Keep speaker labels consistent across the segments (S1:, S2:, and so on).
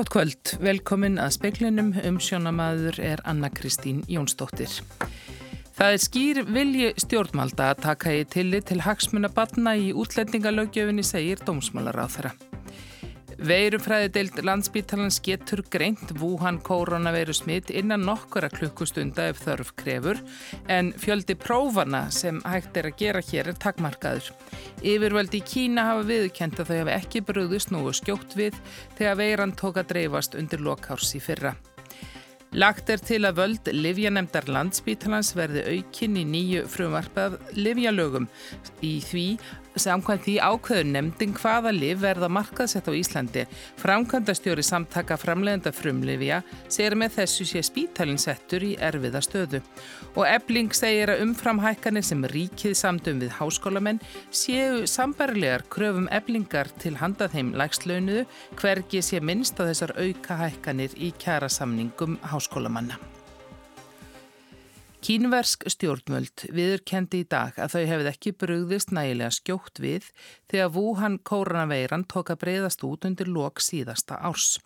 S1: Gótt kvöld, velkomin að speiklinum um sjónamaður er Anna Kristín Jónsdóttir. Það er skýr vilji stjórnmalda að taka í tillit til hagsmuna batna í útlendingalögjöfinni segir dómsmálar á þeirra. Veirufræðideild landsbítalans getur greint Wuhan koronaveiru smitt innan nokkura klukkustunda ef þörf krefur en fjöldi prófana sem hægt er að gera hér er takmarkaður. Yfirvöldi í Kína hafa viðkent að þau hafi ekki brúðist nú og skjótt við þegar veiran tók að dreifast undir lokhárs í fyrra. Lagt er til að völd Livjanemdar landsbítalans verði aukin í nýju frumvarpað Livjalögum í því Samkvæmt því ákveður nefndin hvaða liv verða markaðsett á Íslandi. Framkvæmdastjóri samtaka framlegenda frumlifja segir með þessu sé spítalinn settur í erfiða stöðu. Og ebling segir að umframhækkanir sem ríkið samtum við háskólamenn séu sambarilegar kröfum eblingar til handa þeim lægslaunuðu hvergi sé minnst að þessar auka hækkanir í kjara samningum háskólamanna. Kínversk stjórnmöld viðurkendi í dag að þau hefði ekki brugðist nægilega skjótt við þegar Wuhan koronaveiran tók að breyðast út undir lok síðasta árs.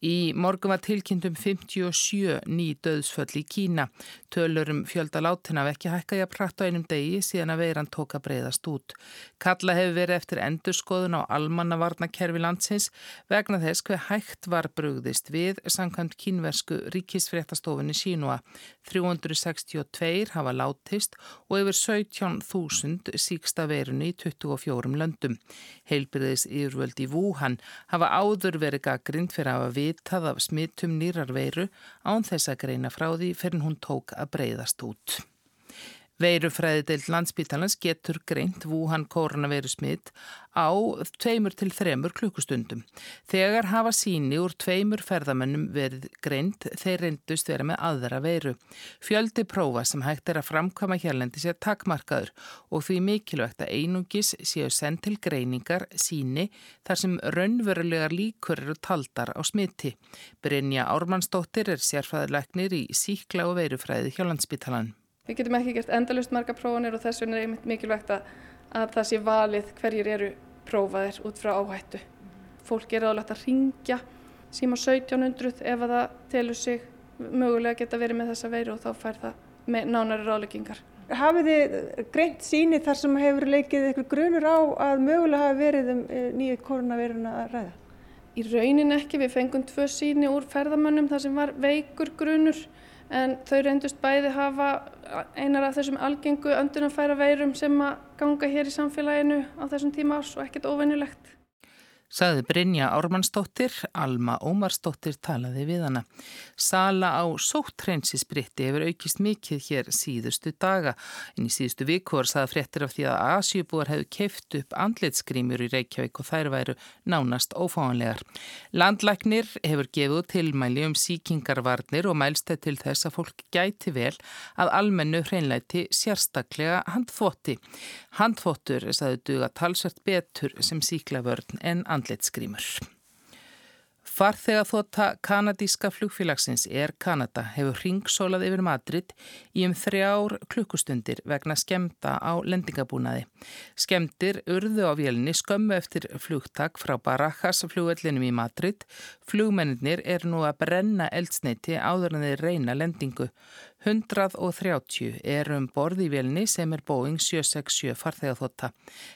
S1: Í morgun var tilkynntum 57 ný döðsföll í Kína. Tölurum fjölda látina vekki hækka ég að pratta á einum degi síðan að veiran tók að breyðast út. Kalla hefur verið eftir endurskoðun á almannavarnakerfi landsins vegna þess hver hægt var brugðist við samkvæmt kínversku ríkisfréttastofunni Sínua. 362 hafa látist og yfir 17.000 síksta veirunni í 24 löndum. Heilbyrðis yfirvöld í Wuhan hafa áður verið gaggrind fyrir að hafa við vitað af smittum nýrar veiru án þess að greina frá því fyrir hún tók að breyðast út. Veirufræðideild landsbítalans getur greint Wuhan koronaveiru smitt á tveimur til þremur klukkustundum. Þegar hafa síni úr tveimur ferðamennum verið greint þeir reyndust vera með aðra veiru. Fjöldi prófa sem hægt er að framkama hérlendi sé takkmarkaður og því mikilvægt að einungis séu sendt til greiningar síni þar sem raunverulegar líkur eru taldar á smitti. Brynja Ármannsdóttir er sérfæðarleiknir í síkla og veirufræði hjá landsbítalan.
S2: Við getum ekki gert endalust marga prófanir og þess vegna er einmitt mikilvægt að, að það sé valið hverjir eru prófaðir út frá áhættu. Fólk er álægt að ringja síma 1700 ef að það telur sig mögulega geta verið með þessa veiru og þá fær það með nánari ráleggingar.
S3: Hafið þið greint síni þar sem hefur leikið eitthvað grunur á að mögulega hafi verið um eh, nýju koronaviruna að ræða?
S2: Í raunin ekki, við fengum tvö síni úr ferðamönnum þar sem var veikur grunur en þau reyndust bæði hafa einar af þessum algengu öndunarfæra veirum sem að ganga hér í samfélaginu á þessum tíma ás og ekkert óvennulegt.
S1: Saði Brynja Ármannsdóttir, Alma Ómarsdóttir talaði við hana. Sala á sóttreinsisbritti hefur aukist mikið hér síðustu daga. En í síðustu viku var saða fréttir af því að Asjubúar hefðu keift upp andlitsgrímur í Reykjavík og þær væru nánast ófáanlegar. Landlæknir hefur gefið tilmæli um síkingarvarnir og mælstæð til þess að fólk gæti vel að almennu hreinleiti sérstaklega handþvoti. Handþvotur er saðu duga talsvert betur sem síklavörn en andlitsgrímur andlitskrímur. Farþega þóta kanadíska flugfélagsins er Kanada hefur ringsólað yfir Madrid í um þrjár klukkustundir vegna skemta á lendingabúnaði. Skemtir urðu á vélni skömmu eftir flugtak frá Barajas flugvellinum í Madrid. Flugmennir er nú að brenna eldsneiti áður en þeir reyna lendingu. 130 eru um borð í vélni sem er Boeing 767 farþegaþóta.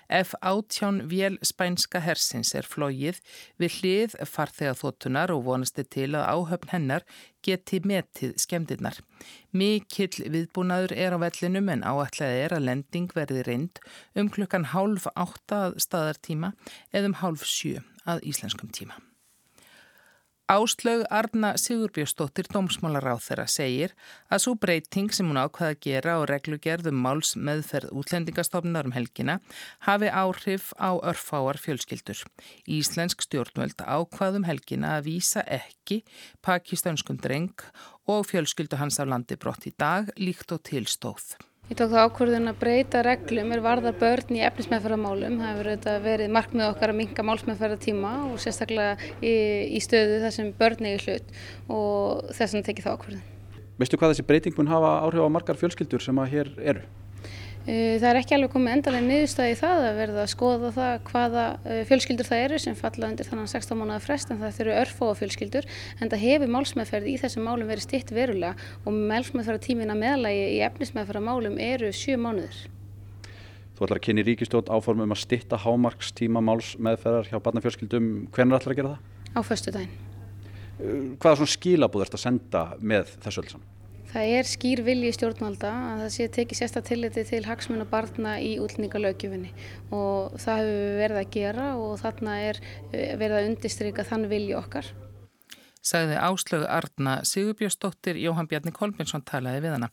S1: F-18 vél spænska hersins er flóið við hlið farþegaþótunar og vonasti til að áhöfn hennar geti metið skemdirnar. Mikill viðbúnaður er á vellinum en áallega er að lending verði reynd um klukkan hálf átta að staðartíma eða um hálf sjö að íslenskum tíma. Áslaug Arna Sigurbjörnsdóttir dómsmálaráð þeirra segir að svo breyting sem hún ákvaða að gera og reglugerðum máls meðferð útlendingastofnar um helgina hafi áhrif á örfáar fjölskyldur. Íslensk stjórnvöld ákvaðum helgina að vísa ekki pakistanskum dreng og fjölskyldu hans af landi brott í dag líkt og tilstóð.
S4: Ég tók það ákvörðun að breyta reglum er varðar börn í efnismæðferðarmálum. Það hefur verið markmið okkar að minka málsmæðferðartíma og sérstaklega í, í stöðu þar sem börn eigi hlut og þess vegna tekið það ákvörðun.
S5: Veistu hvað þessi breyting mun hafa áhrif á margar fjölskyldur sem að hér eru?
S4: Eh, það er ekki alveg komið endalega niðurstæði í það að verða að skoða það hvaða eh, fjölskyldur það eru sem falla undir þannig 16 mánuða frest en það þurfu örfóa fjölskyldur en það hefur málsmeðferð í þessum málum verið stitt verulega og málsmeðferð tímin að meðlagi í efnismeðferð málum eru 7 mánuður.
S5: Þú ætlar að kynni ríkistjótt áformum að stitta hámarkstíma málsmeðferðar hjá barnafjölskyldum. Hvernig ætlar að gera það?
S4: Á förstu daginn.
S5: Eh, hvaða svona skilabúð ert að senda með þessu öll saman?
S4: Það er skýr vilji stjórnvalda að það sé tekið sérstaklega tilliti til hagsmuna barna í útlendingalögjufinni og það hefur verið að gera og þarna er eh, verið að undistryka þann vilji okkar.
S1: Sagði Áslögu Arna Sigurbjörnsdóttir Jóhann Bjarni Kolbjörnsson talaði við hana.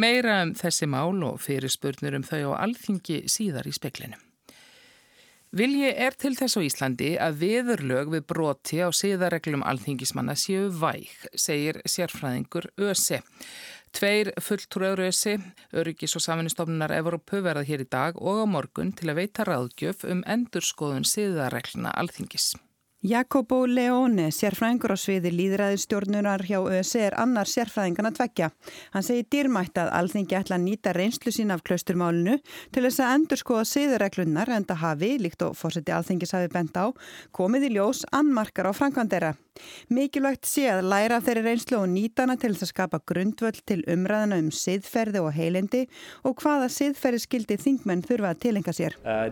S1: Meira um þessi mál og fyrirspurnir um þau og alþingi síðar í speklinu. Vilji er til þess á Íslandi að viðurlög við broti á síðareglum alþingismanna séu væg, segir sérfræðingur ÖSE. Tveir fulltrúar ÖSE, Öryggis og saministofnunar Evrópu verða hér í dag og á morgun til að veita ráðgjöf um endurskoðun síðaregluna alþingis.
S6: Jacobo Leone, sérfræðingur á sviði líðræðistjórnunar hjá ÖSE er annar sérfræðingan að tvekja. Hann segir dýrmætt að alþingi ætla að nýta reynslu sín af klausturmálinu til þess að endur skoða siðureglunar en það hafi, líkt og fórseti alþingis hafi bent á, komið í ljós annmarkar á frankvandera. Mikilvægt sé að læra af þeirri reynslu og nýtana til þess að skapa grundvöld til umræðana um siðferði og heilindi og hvaða siðferði skildi þingmenn þurfa að tilenga sér. Uh,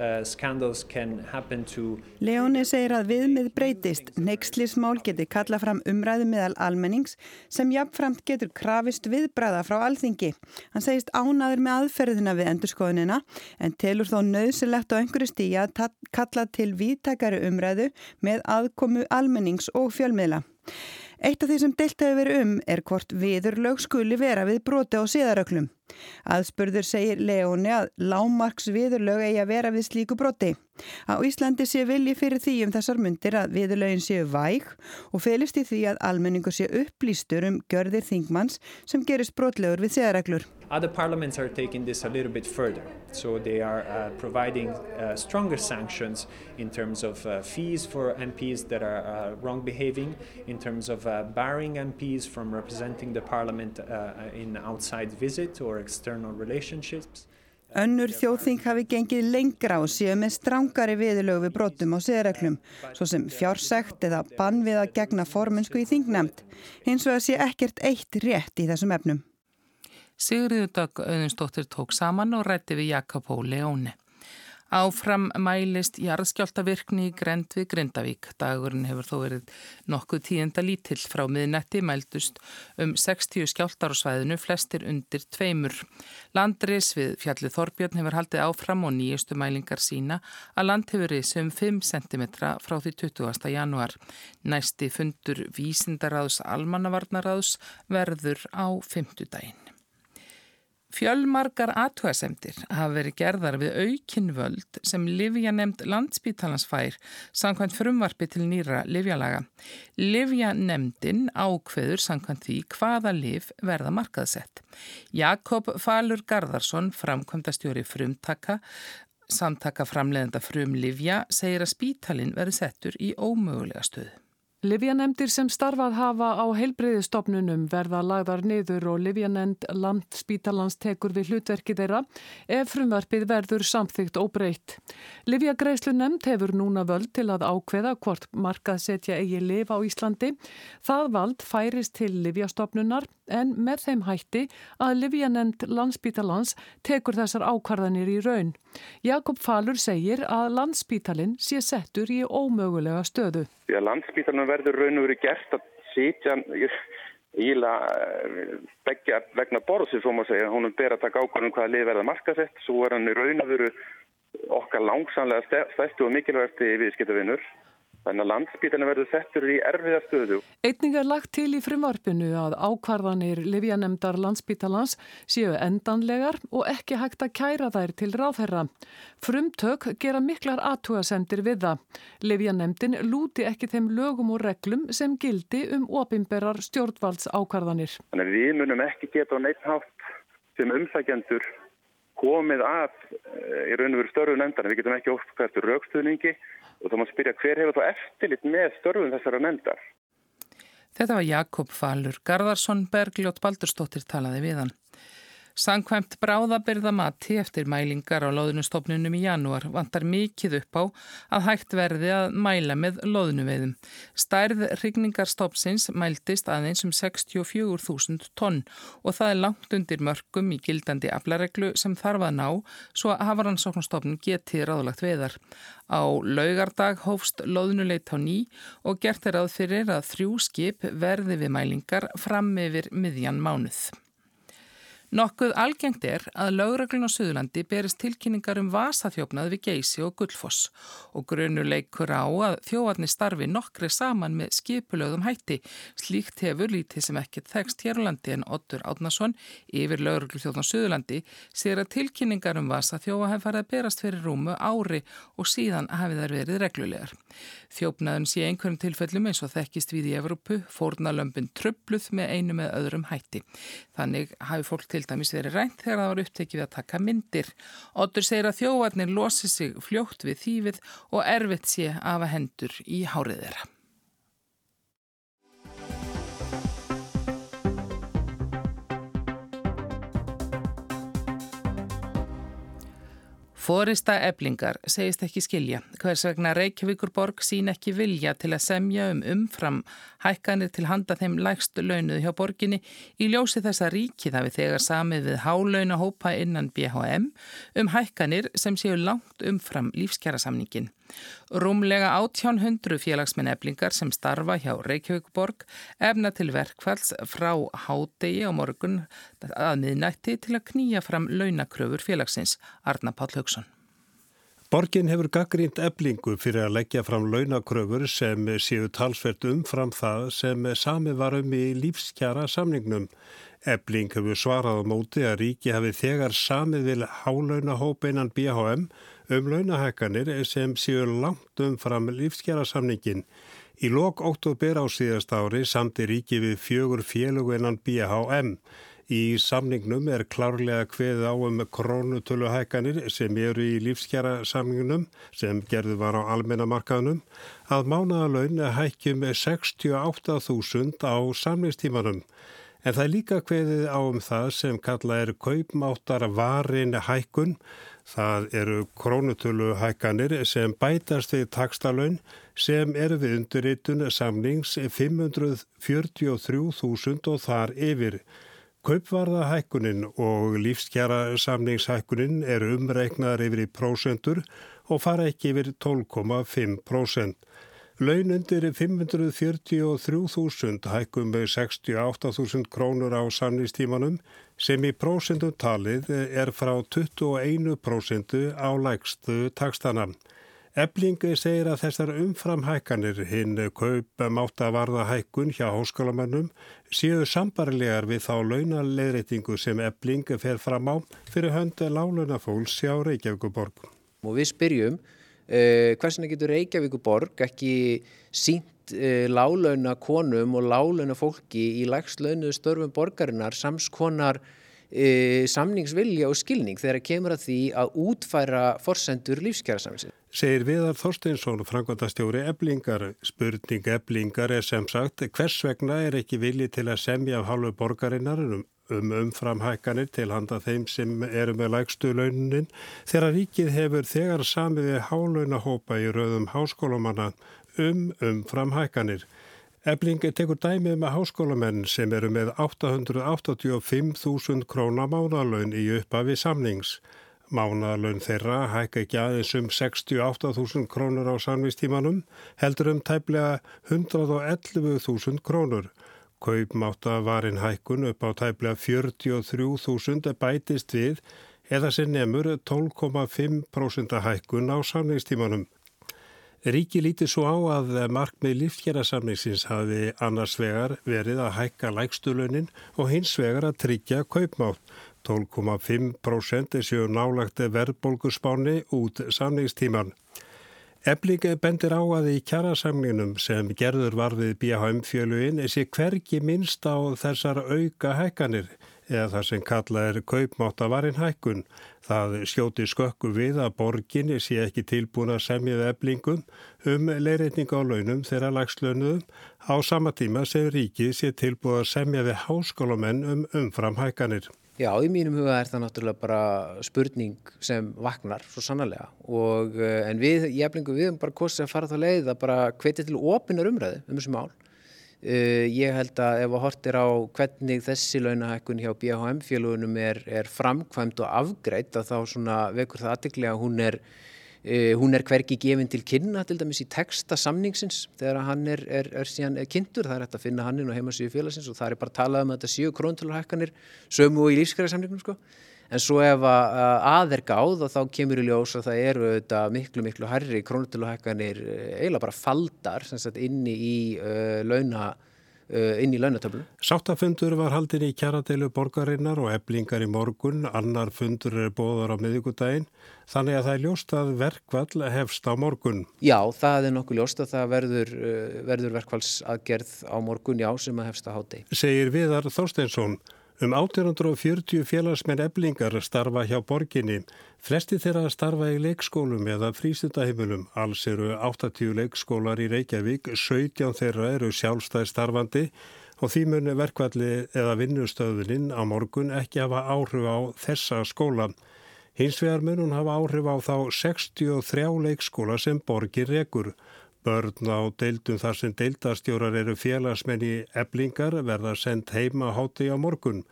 S6: uh, to... Leóni segir að viðmið breytist, neykslismál geti kalla fram umræðu meðal almennings sem jafnframt getur krafist viðbræða frá alþingi. Hann segist ánaður með aðferðina við endurskoðunina en telur þó nöðsilegt á einhverju stíja að kalla til viðtakari umræðu með að aðkomu almennings og fjölmiðla. Eitt af því sem deilt hefur verið um er hvort viðurlög skuli vera við broti á síðaröklum. Aðspurður segir Leóni að lámarks viðurlög eigi að vera við slíku broti. Á Íslandi sé vilji fyrir því um þessar myndir að viðurlögin séu væg og felist í því að almenningu sé upplýstur um görðir þingmanns sem gerist brotlegur við síðaröklur.
S7: Other parliaments are taking this a little bit further. So they are uh, providing uh, stronger sanctions in terms of uh, fees for MPs that are uh, wrong behaving, in terms of uh, barring MPs from representing the parliament uh, in outside visit or.
S6: Önnur þjóðþing hafi gengið lengra og séu með strángari viðlögu við brotum á siðreglum, svo sem fjársekt eða bann við að gegna formunsku í þingnemt. Hins vegar sé ekkert eitt rétt í þessum efnum.
S1: Sigriður Dögg Auðunstóttir tók saman og rætti við Jakob Ó Leóni. Áfram mælist jarðskjáltavirkni í Grend við Grindavík. Dagurinn hefur þó verið nokkuð tíðenda lítill frá miðnetti mældust um 60 skjáltar á svæðinu, flestir undir tveimur. Landris við fjallið Þorbjörn hefur haldið áfram og nýjustu mælingar sína að land hefur risið um 5 cm frá því 20. januar. Næsti fundur vísindaráðs almannavarnaráðs verður á 5. daginn. Fjölmargar aðtúasemdir hafa verið gerðar við aukinvöld sem Livja nefnd landsbítalansfær samkvæmt frumvarfi til nýra Livjalaga. Livja nefndin ákveður samkvæmt því hvaða liv verða markaðsett. Jakob Falur Garðarsson, framkvæmdastjóri frumtaka, samtaka framleðenda frum Livja, segir að spítalinn verði settur í ómögulega stöðu.
S8: Livjanemdir sem starfað hafa á heilbreyðistofnunum verða lagðar niður og Livjanemd landspítalans tekur við hlutverki þeirra ef frumvarpið verður samþygt og breytt. Livjagreislu nemnd hefur núna völd til að ákveða hvort markað setja eigi liv á Íslandi. Það vald færist til Livjastofnunar en með þeim hætti að Livjanemd landspítalans tekur þessar ákvarðanir í raun. Jakob Falur segir að landspítalinn sé settur í ómögulega stöðu.
S9: Því að landsbítalunum verður raun og verið gert að sitja íla eh, begja vegna borðsins, svo má segja. Hún er berið að taka ákvörðum hvaða lið verða markasett, svo er hann í raun og veru okkar langsamlega stæstu og mikilvægti viðskiptavinnur. Þannig að landsbítalinn verður settur í erfiða stöðu.
S8: Einning er lagt til í frumvarpinu að ákvarðanir Livjanemdar landsbítalans séu endanlegar og ekki hægt að kæra þær til ráðherra. Frumtök gera miklar aðtúasemdir við það. Livjanemdin lúti ekki þeim lögum og reglum sem gildi um opimberar stjórnvalds ákvarðanir.
S9: Þannig að við munum ekki geta á neitt hátt sem umsækjendur komið að eh, í raun og veru störfu nefndar. Við getum ekki oft raukstuðningi og þá má spyrja hver hefur þá eftirlit með störfum þessara nefndar.
S1: Þetta var Jakob Falur Garðarsson, Bergljótt Baldurstóttir talaði við hann. Sankvæmt bráðabyrðamati eftir mælingar á loðnustofnunum í janúar vantar mikið upp á að hægt verði að mæla með loðnuveiðum. Stærð rigningarstofnsins mæltist aðeins um 64.000 tonn og það er langt undir mörgum í gildandi aflareglu sem þarf að ná svo að hafaransóknastofnun geti ráðlagt veðar. Á laugardag hófst loðnuleit á ný og gert er að fyrir að þrjú skip verði við mælingar fram yfir miðjan mánuð. Nokkuð algengt er að lögreglun á Suðurlandi berist tilkynningar um vasaþjófnað við Geysi og Gullfoss og grunuleikur á að þjóarni starfi nokkri saman með skipulögðum hætti. Slíkt hefur lítið sem ekkert þekst hér á landi en Ottur Átnason yfir lögreglu þjóðan Suðurlandi sér að tilkynningar um vasaþjófa hef farið að berast fyrir rúmu ári og síðan hafi þær verið reglulegar. Þjófnaðun sé einhverjum tilfellum eins og þekkist við í Evrópu, fórnalömpin tröfluð með einu með öðrum hætti. Þannig hafi fólk til dæmis verið rænt þegar það var upptekið að taka myndir. Otur segir að þjóvarnir losi sig fljótt við þýfið og erfitt sé að hafa hendur í hárið þeirra. Fórista eblingar segist ekki skilja. Hvers vegna Reykjavíkurborg sín ekki vilja til að semja um umfram hækkanir til handa þeim lægstu launuð hjá borginni í ljósi þessa ríkið hafi þegar samið við hálaunahópa innan BHM um hækkanir sem séu langt umfram lífskjærasamningin. Rúmlega 1800 félagsmenn eblingar sem starfa hjá Reykjavíkborg efna til verkfalls frá hádegi á morgun að miðnætti til að knýja fram launakröfur félagsins, Arna Páll Haugsson.
S10: Borgin hefur gaggrínt eblingu fyrir að leggja fram launakröfur sem séu talsvert umfram það sem sami varum í lífskjara samningnum. Ebling hefur svarað á móti að ríki hafi þegar samið vil hálaunahóp einan BHM um launahækkanir sem séu langt umfram lífskjærasamningin. Í lok oktober á síðast ári samti ríki við fjögur féluguinnan BHM. Í samningnum er klárlega hveð á um krónutöluhækkanir sem eru í lífskjærasamningunum sem gerðu var á almennamarkaðunum að mánaðalaun hækjum 68.000 á samningstímanum. En það er líka hveðið á um það sem kalla er kaupmáttar varin hækkun Það eru krónutölu hækkanir sem bætast við takstalön sem eru við undirritun samnings 543.000 og þar yfir. Kaupvarða hækkunin og lífskjara samningshækkunin eru umreiknaðar yfir í prósentur og fara ekki yfir 12,5%. Laun undir 543.000 hækkum með 68.000 krónur á samningstímanum sem í prósentum talið er frá 21% á lægstu takstana. Eblingi segir að þessar umframhækkanir hinn kaup máta varða hækkun hjá háskólamennum séu sambarlegar við þá launaleðreitingu sem Eblingi fer fram á fyrir hönda láluna fólks hjá Reykjavíkuborg.
S11: Og við spyrjum Uh, hversuna getur Reykjavíku borg ekki sínt uh, eh, lálauna konum og lálauna fólki í lægslaunuðu störfum borgarinnar samskonar uh, samningsvilja og skilning þegar kemur að því að útfæra forsendur lífskjærasamlingsins.
S10: Segir Viðar Þorsteinsson, frangvandastjóri eblingar. Spurning eblingar er sem sagt hvers vegna er ekki vilji til að semja af hálfu borgarinnar um um umframhækkanir til handa þeim sem eru með lægstu launin þegar ríkið hefur þegar samiði hálunahópa í rauðum háskólamanna um umframhækkanir. Eblingi tekur dæmið með háskólamenn sem eru með 885.000 króna mánalaun í uppafi samnings. Mánalaun þeirra hækka ekki aðeins um 68.000 krónur á samvistímanum, heldur um tæplega 111.000 krónur. Kaupmáttavarinn hækkun upp á tæplega 43.000 bætist við eða sem nefnur 12,5% hækkun á samningstímanum. Ríki lítið svo á að markmið líftkjærasamningsins hafi annars vegar verið að hækka lægstulönin og hins vegar að tryggja kaupmátt. 12,5% er séu nálagt verðbólgusspáni út samningstíman. Ebling bendir á að í kjærasamningnum sem gerður var við BHM fjölugin sé hverki minnst á þessar auka hækkanir eða það sem kalla er kaupmáttavarinn hækkun. Það skjóti skökku við að borginni sé ekki tilbúin að semja eblingum um leirreitning á launum þeirra lagslönuðum á sama tíma sem ríkið sé tilbúin að semja við háskólamenn um umfram hækkanir.
S11: Já, í mínum huga er það náttúrulega bara spurning sem vaknar svo sannarlega. Og en við í eflingu við erum bara kosið að fara þá leið að bara hvetja til opinar umræðu um þessu mál. Uh, ég held að ef að hortir á hvernig þessi launahækkun hjá BHM félagunum er, er framkvæmt og afgreitt að þá svona vekur það aðtikli að hún er, uh, hún er hverki gefin til kynna til dæmis í texta samningsins þegar hann er, er, er síðan kynntur, það er hægt að finna hann inn og heimasíðu félagsins og það er bara að tala um að þetta séu króntöluhækkanir sömu og í lífskræðarsamningum sko. En svo ef að aðer gáð og þá kemur í ljós að það eru þetta miklu miklu herri krónutöluhækkanir eiginlega bara faldar sagt, inni í uh, launa inn í launatöflu.
S10: Sáttafundur var haldin í kjaradeilu borgarinnar og eblingar í morgun, annar fundur er bóðar á miðugudaginn, þannig að það er ljóst að verkvall hefst á morgun.
S11: Já, það er nokkuð ljóst að það verður, verður verkvallsaðgerð á morgun, já, sem að hefst á háti.
S10: Segir Viðar Þorsteinsson. Um 1840 félagsmenn eblingar starfa hjá borginni. Flesti þeirra starfa í leikskólum eða frístundahimilum. Alls eru 80 leikskólar í Reykjavík, 17 þeirra eru sjálfstæð starfandi og því muni verkvalli eða vinnustöðuninn á morgun ekki hafa áhrif á þessa skóla. Hins vegar mun hún hafa áhrif á þá 63 leikskóla sem borgir rekur. Börn á deildum þar sem deildastjórar eru félagsmenn í eblingar verða sendt heima háti á morgun.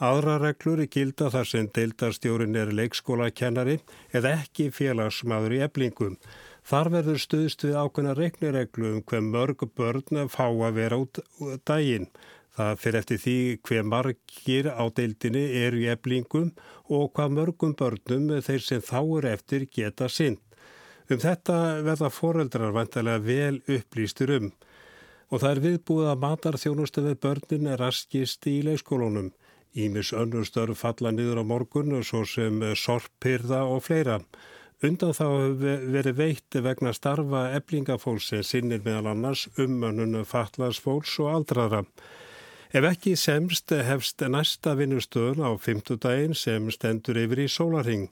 S10: Aðra reglur er gilda þar sem deildastjórin er leikskólakennari eða ekki félagsmaður í eblingum. Þar verður stuðst við ákveðna reiknireglu um hver mörg börn fá að vera út daginn. Það fyrir eftir því hver margir á deildinni eru í eblingum og hvað mörgum börnum þeir sem þá eru eftir geta sinn. Um þetta verða foreldrar vantilega vel upplýstur um og það er viðbúið að matarþjónustu við börnin er raskist í leikskólunum. Ímis önnur störf falla niður á morgun svo sem sorppyrða og fleira. Undan þá verið veitt vegna starfa eblingafólks sem sinnir meðal annars umönnun fatlasfólks og aldraðra. Ef ekki semst hefst næsta vinnustöðun á fymtudaginn sem stendur yfir í sólarhing.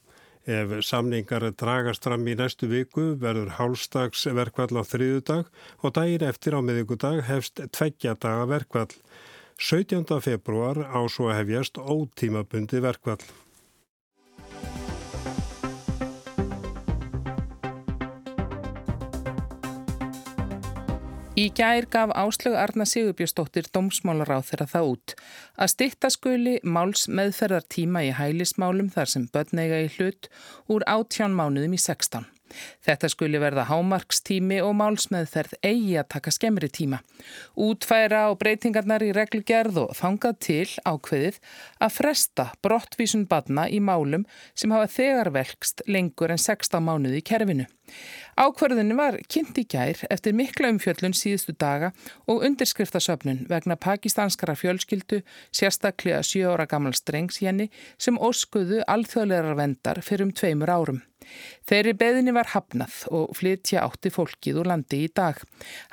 S10: Ef samningar dragast fram í næstu viku verður hálfstags verkvall á þriðudag og daginn eftir á miðugudag hefst tveggja daga verkvall. 17. februar á svo hefjast ótímabundi verkvall.
S1: Í gær gaf Áslögu Arna Sigurbjörnsdóttir dómsmálaráð þeirra það út að stitta skuli máls meðferðar tíma í hælismálum þar sem börneiga í hlut úr átján mánuðum í 16. Þetta skuli verða hámarkstími og málsmeðferð eigi að taka skemmri tíma. Útfæra á breytingarnar í reglugerð og þangað til ákveðið að fresta brottvísun badna í málum sem hafa þegar velkst lengur en 16 mánuði í kerfinu. Ákverðinu var kynnt í gær eftir mikla umfjöllun síðustu daga og undirskriftasöfnun vegna pakistanskara fjölskyldu sérstaklega 7 ára gammal strengsjenni sem óskuðu alþjóðlegar vendar fyrir um tveimur árum. Þeirri beðinni var hafnað og flytja átti fólkið úr landi í dag.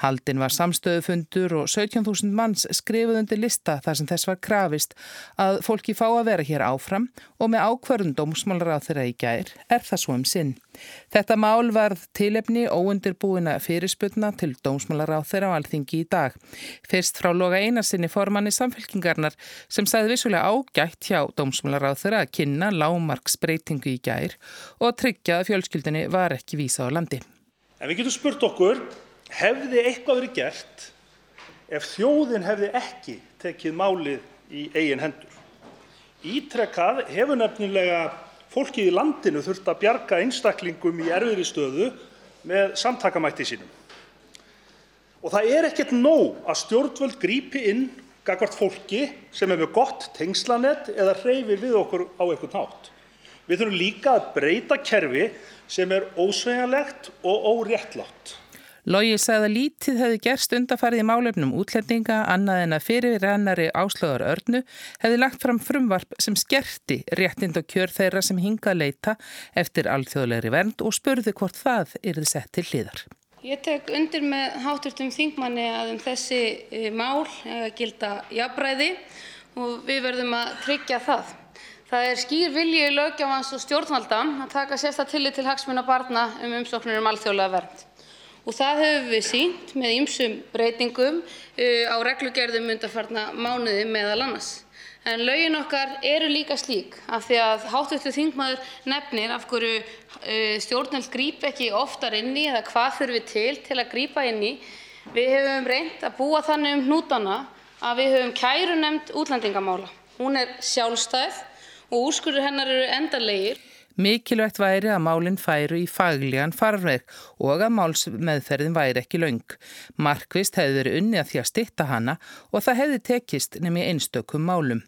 S1: Haldin var samstöðufundur og 17.000 manns skrifuð undir lista þar sem þess var krafist að fólki fá að vera hér áfram og með ákverðum dómsmálar á þeirra í gær er það svo um sinn. Þetta mál varð tilefni óundirbúina fyrirsputna til dómsmálar á þeirra á alþingi í dag. Fyrst frá loga einarsinni formanni samfélkingarnar sem sagði vissulega ágætt hjá dómsmálar á þeirra að kynna lámarksbreytingu í gær og tryggja að fjölskyldinni var ekki vísa á landi.
S12: En við getum spurt okkur, hefði eitthvað verið gert ef þjóðin hefði ekki tekið málið í eigin hendur? Ítrekkað hefur nefnilega fólkið í landinu þurft að bjarga einstaklingum í erfiðri stöðu með samtakamætti sínum. Og það er ekkert nóg að stjórnvöld grípi inn gagnvart fólki sem með gott tengslanet eða hreyfir við okkur á einhvern hátt. Við þurfum líka að breyta kerfi sem er ósveigjanlegt og óréttlátt.
S1: Lógi sagði að lítið hefði gerst undarfarið í málefnum útlendinga annað en að fyrir rennari áslöðar örnu hefði lagt fram frumvarp sem skerti réttind og kjör þeirra sem hingað leita eftir alþjóðlegri vernd og spurði hvort það yrði sett til hliðar.
S4: Ég tek undir með háturtum þingmanni að um þessi e, mál að gilda jafnbræði og við verðum að tryggja það. Það er skýr vilji lögjafans og stjórnvalda að taka sérsta tillit til hagsmuna barna um umsóknir um alþjóðlega vernd og það höfum við sínt með ýmsum breytingum uh, á reglugerðum undanfarna mánuði meðal annars. En lögin okkar eru líka slík af því að háttuðlu þingmaður nefnir af hverju uh, stjórnvöld gríp ekki oftar inn í eða hvað þurfum við til til að grípa inn í. Við hefum reynd að búa þannig um hnútana að við höfum kæru nefnd útlendingamála. Hún er sjálfstæð og úrskurður hennar eru endarlegir.
S1: Mikilvægt væri að málinn færu í fagligan farveg og að málsmeðferðin væri ekki laung. Markvist hefði verið unni að því að stitta hana og það hefði tekist nefnir einstökum málum.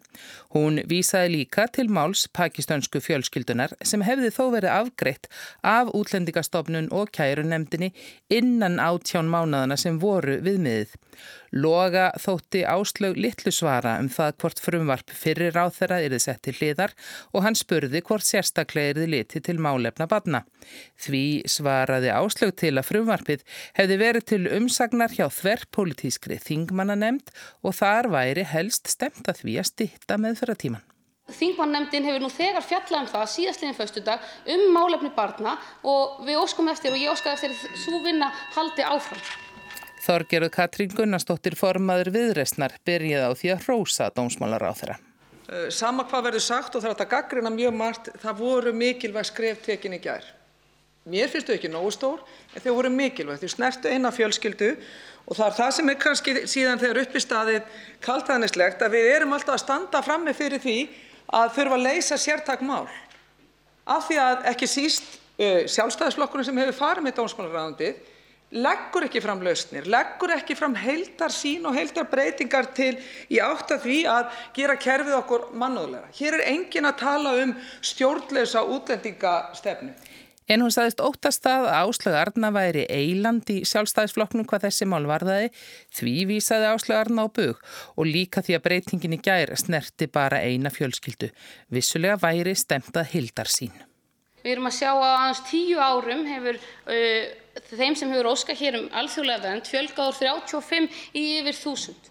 S1: Hún vísaði líka til máls pakistönsku fjölskyldunar sem hefði þó verið afgreitt af útlendingastofnun og kærunemdini innan átján mánadana sem voru viðmiðið. Loga þótti áslög litlu svara um það hvort frumvarp fyrir ráð þeirra erið sett til hliðar og hann spurði hvort sérstaklega erið liti til málefna badna. Því svaraði áslög til að frumvarpið hefði verið til umsagnar hjá þverrpolitískri þingmannanemnd og þar væri helst stemt að því að stitta með fyrir tíman.
S4: Þingmannemndin hefur nú þegar fjallað um það síðastliðin föstudag um málefni barna og við óskum eftir og ég óskar eftir svo vinna haldi áfram.
S1: Þorgerðu Katrín Gunnarsdóttir formaður viðresnar byrjaði á því að rósa dómsmálar á þeirra.
S13: Eh, sama hvað verður sagt og það er að gaggrina mjög margt, það voru mikilvæg skref tekin í gær. Mér finnst þau ekki nógu stór, en þau voru mikilvæg. Þau snertu eina fjölskyldu og það er það sem er kannski síðan þegar upp í staðið kaltæðnislegt að við erum alltaf að standa frammi fyrir því að þurfa að leysa sértak mál. Af því að ekki síst uh, sjálfstæðisflokkurinn sem hefur farið með dómsmálaræðandið leggur ekki fram lausnir, leggur ekki fram heildarsýn og heildarbreytingar til í átt að því að gera kerfið okkur mannúðlegra. Hér er enginn að tala um stjórnleysa útlendingastefnu.
S1: En hún saðist óttast að Áslög Arna væri eiland í sjálfstæðisflokknum hvað þessi mál varðaði, því vísaði Áslög Arna á bug og líka því að breytingin í gæri snerti bara eina fjölskyldu. Vissulega væri stemtað hildarsýn.
S4: Við erum að sjá að aðeins tíu árum hefur uh, þeim sem hefur óskað hér um alþjóðlega vend fjölgáður 35 í yfir þúsund.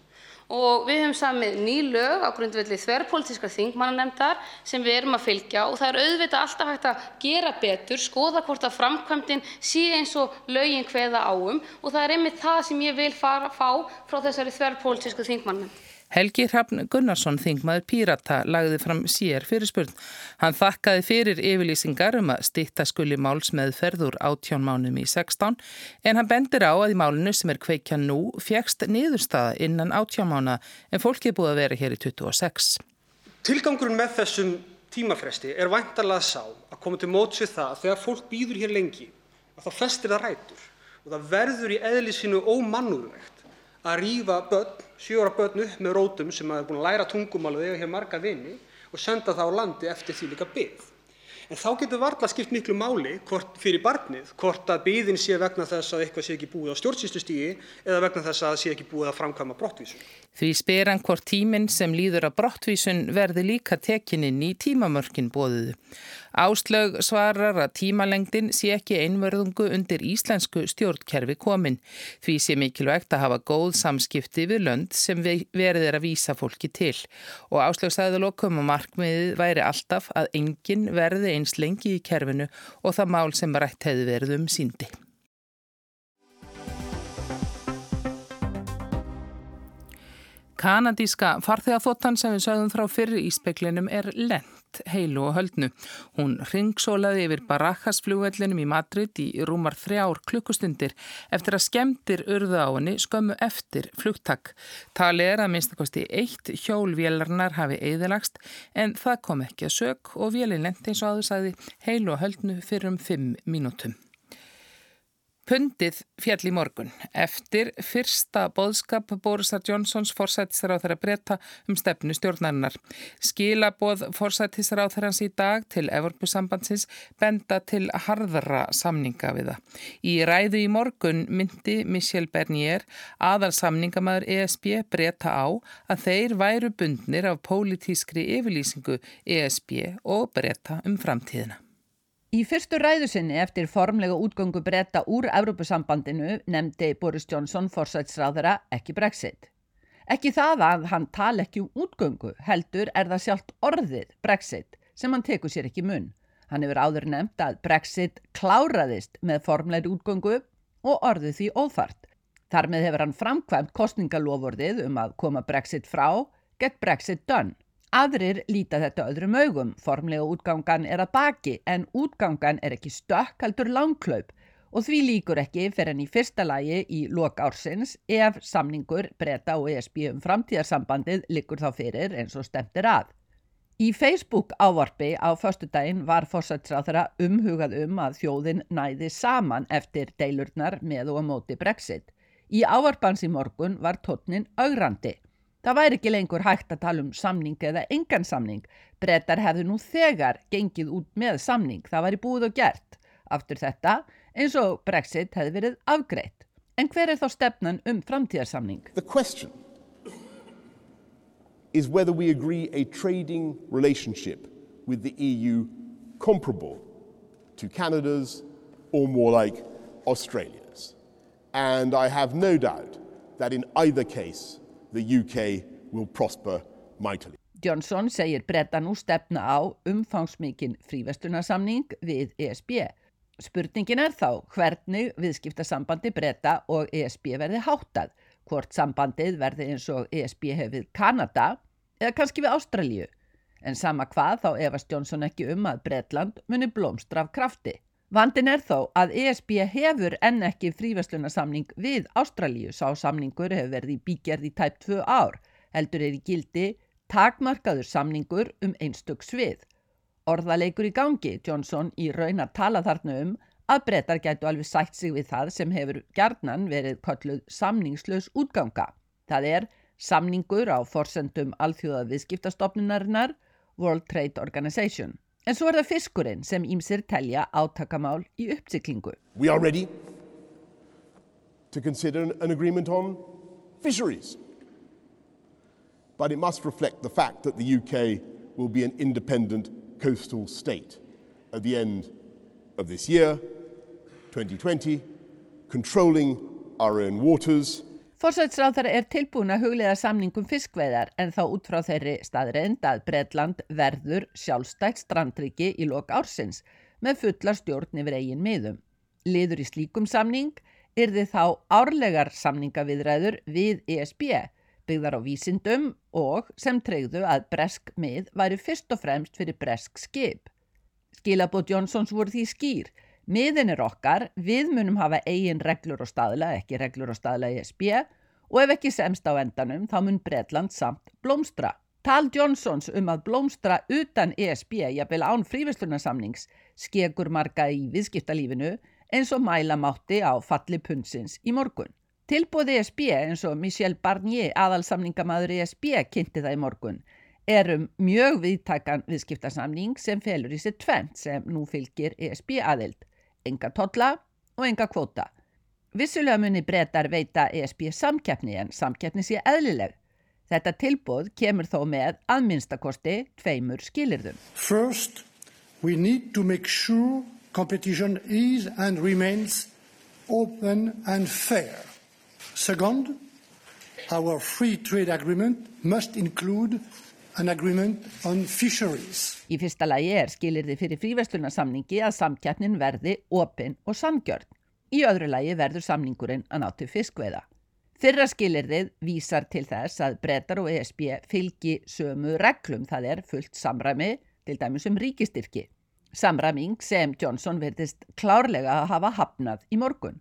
S4: Og við höfum samið ný lög á grundvelli þverrpolítiskar þingmannanemndar sem við erum að fylgja og það er auðvitað alltaf hægt að gera betur, skoða hvort að framkvæmdinn sé eins og lögin hveða áum og það er einmitt það sem ég vil fara að fá frá þessari þverrpolítisku þingmannanemnd.
S1: Helgi Hrafn Gunnarsson, þingmaður Pírata, lagði fram sér fyrir spurn. Hann þakkaði fyrir yfirlýsingar um að stitta skuli máls með ferður átjón mánum í 16 en hann bendir á að í málinu sem er kveikja nú fjækst niðurstaða innan átjón mána en fólki er búið að vera hér í 26.
S14: Tilgangurinn með þessum tímafresti er vantarlega sá að koma til móts við það að þegar fólk býður hér lengi að þá festir það rætur og það verður í eðlisínu ómannúðlegt að rífa börn, sjóra börn upp með rótum sem er búin að læra tungumálið eða hér marga vini og senda það á landi eftir því líka byggð. En þá getur varla skipt miklu máli hvort fyrir barnið, hvort að byggðin sé vegna þess að eitthvað sé ekki búið á stjórnsýstustígi eða vegna þess að það sé ekki búið að framkvæma brottvísun.
S1: Því spyr hann hvort tíminn sem líður að brottvísun verði líka tekininn í tímamörkin bóðuðu. Áslög svarar að tímalengdin sé ekki einverðungu undir íslensku stjórnkerfi komin. Því sé mikilvægt að hafa góð samskipti við lönd sem verðir að vísa fólki til. Og Áslög sagði lokum og markmiðið væri alltaf að enginn verði eins lengi í kerfinu og það mál sem rætt hefði verið um síndi. Kanadíska farþegaþóttan sem við sögðum frá fyrir í speklinum er lent heilu og höldnu. Hún ringsólaði yfir Barajas-flugvellinum í Madrid í rúmar þrjár klukkustundir eftir að skemdir urða á henni skömmu eftir flugtakk. Tali er að minnstakosti eitt hjól vélarnar hafi eðilagst en það kom ekki að sög og vélin lendi eins og aður sagði heilu og höldnu fyrir um fimm mínútum. Pundið fjall í morgun eftir fyrsta boðskap Borisar Johnsons forsættisráþara breyta um stefnu stjórnarinnar. Skilaboð forsættisráþarans í dag til Evropasambandsins benda til harðra samninga við það. Í ræðu í morgun myndi Michel Bernier aðal samningamæður ESB breyta á að þeir væru bundnir af pólitískri yfirlýsingu ESB og breyta um framtíðina.
S15: Í fyrstu ræðusinni eftir formlega útgöngu breyta úr Evrópusambandinu nefndi Boris Johnson forsætsráðara ekki Brexit. Ekki það að hann tala ekki um útgöngu, heldur er það sjálft orðið Brexit sem hann tekur sér ekki mun. Hann hefur áður nefnt að Brexit kláraðist með formlegri útgöngu og orðið því óþart. Þar með hefur hann framkvæmt kostningalofordið um að koma Brexit frá, get Brexit done. Aðrir líta þetta öðrum augum, formlega útgangan er að baki en útgangan er ekki stökk heldur langklaup og því líkur ekki fyrir enn í fyrsta lægi í lok ársins ef samningur breyta og ESB um framtíðarsambandið likur þá fyrir eins og stemtir að. Í Facebook ávarfi á förstudaginn var fórsætsráþara umhugað um að þjóðin næði saman eftir deilurnar með og á móti Brexit. Í ávarpans í morgun var tótnin augrandi. Það væri ekki lengur hægt að tala um samning eða engan samning. Brettar hefðu nú þegar gengið út með samning. Það væri búið og gert. Aftur þetta eins og Brexit hefði verið afgreitt. En hver er þá stefnan um framtíðarsamning?
S16: The question is whether we agree a trading relationship with the EU comparable to Canada's or more like Australia's. And I have no doubt that in either case the UK will prosper mightily.
S15: Johnson segir breyta nú stefna á umfangsmikinn frívestunarsamning við ESB. Spurningin er þá hvernig viðskiptasambandi breyta og ESB verði háttað, hvort sambandið verði eins og ESB hefið Kanada eða kannski við Ástralju. En sama hvað þá efast Johnson ekki um að Breitland muni blómstra af krafti. Vandin er þó að ESB hefur enn ekki fríverslunarsamning við Ástralju. Sá samningur hefur verið í bígerð í tæp tvö ár. Heldur er í gildi takmarkaður samningur um einstök svið. Orðaleikur í gangi, Johnson í raunar tala þarna um að brettar gætu alveg sætt sig við það sem hefur gerðnan verið kolluð samningslaus útganga. Það er samningur á forsendum alþjóða viðskiptastofnunarinnar World Trade Organization. En svo er það fiskurinn sem ímsir telja átakamál í uppsiklingu.
S16: We are ready to consider an agreement on fisheries. But it must reflect the fact that the UK will be an independent coastal state at the end of this year, 2020, controlling our own waters.
S15: Forsætsráðar er tilbúin að huglega samningum fiskveðar en þá út frá þeirri staðreind að Breitland verður sjálfstækt strandriki í lok ársins með fullar stjórn yfir eigin miðum. Liður í slíkum samning er þið þá árlegar samningaviðræður við ESB byggðar á vísindum og sem treyðu að bresk mið væri fyrst og fremst fyrir bresk skip. Skilabót Jónsons voru því skýr. Miðin er okkar, við munum hafa eigin reglur og staðla, ekki reglur og staðla í SB og ef ekki semst á endanum þá mun Breitland samt blómstra. Tal Johnsons um að blómstra utan ESB, jafnvel án fríverslunarsamnings, skegur marga í viðskiptalífinu eins og mæla mátti á falli punnsins í morgun. Tilbúð ESB eins og Michel Barnier, aðalsamningamæður ESB, kynnti það í morgun, erum mjög viðtakan viðskiptarsamning sem felur í sér tvent sem nú fylgir ESB aðild, enga totla og enga kvóta. Vissulega muni breytar veita ESB samkeppni en samkeppni sé eðlileg. Þetta tilbúð kemur þó með aðminnstakosti tveimur skilirðum.
S17: First, we need to make sure competition is and remains open and fair. Second, our free trade agreement must include
S15: Í fyrsta lagi er skilirði fyrir fríverslunarsamningi að samkjarnin verði opinn og samgjörn. Í öðru lagi verður samningurinn að nátu fiskveða. Fyrra skilirðið vísar til þess að brettar og ESB fylgi sömu reglum það er fullt samræmi til dæmis um ríkistyrki. Samræming sem Johnson verðist klárlega að hafa hafnað í morgun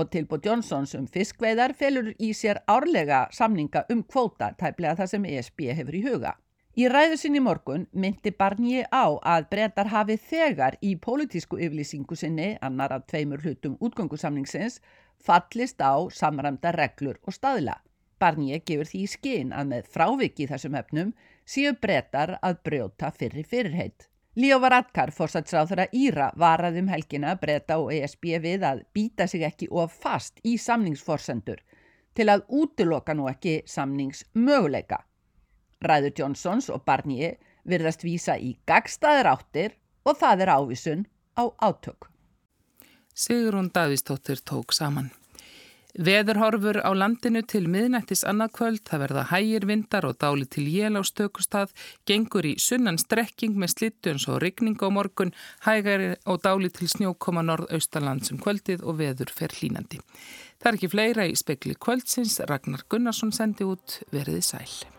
S15: og tilbúð Johnsons um fiskveiðar felur í sér árlega samninga um kvóta tæplega það sem ESB hefur í huga. Í ræðu sinni morgun myndi Barnier á að breytar hafi þegar í pólitísku yflýsingu sinni, annar af tveimur hlutum útgöngusamningsins, fallist á samræmda reglur og staðla. Barnier gefur því skinn að með fráviki þessum hefnum séu breytar að brjóta fyrir fyrirheit. Líó Varadkar, fórsætsráþurra Íra, varað um helgina breyta og ESB við að býta sig ekki of fast í samningsforsendur til að útiloka nú ekki samningsmöguleika. Ræður Johnsons og Barnier virðast vísa í gagstaðir áttir og það er ávísun á átök.
S1: Sigrun Davísdóttir tók saman. Veðurhorfur á landinu til miðnættis annarkvöld, það verða hægir vindar og dáli til jél á stökustad, gengur í sunnan strekking með slittu eins og rigning á morgun, hægari og dáli til snjókoma norðaustaland sem um kvöldið og veður fer hlínandi. Það er ekki fleira í spekli kvöldsins, Ragnar Gunnarsson sendi út veriði sæl.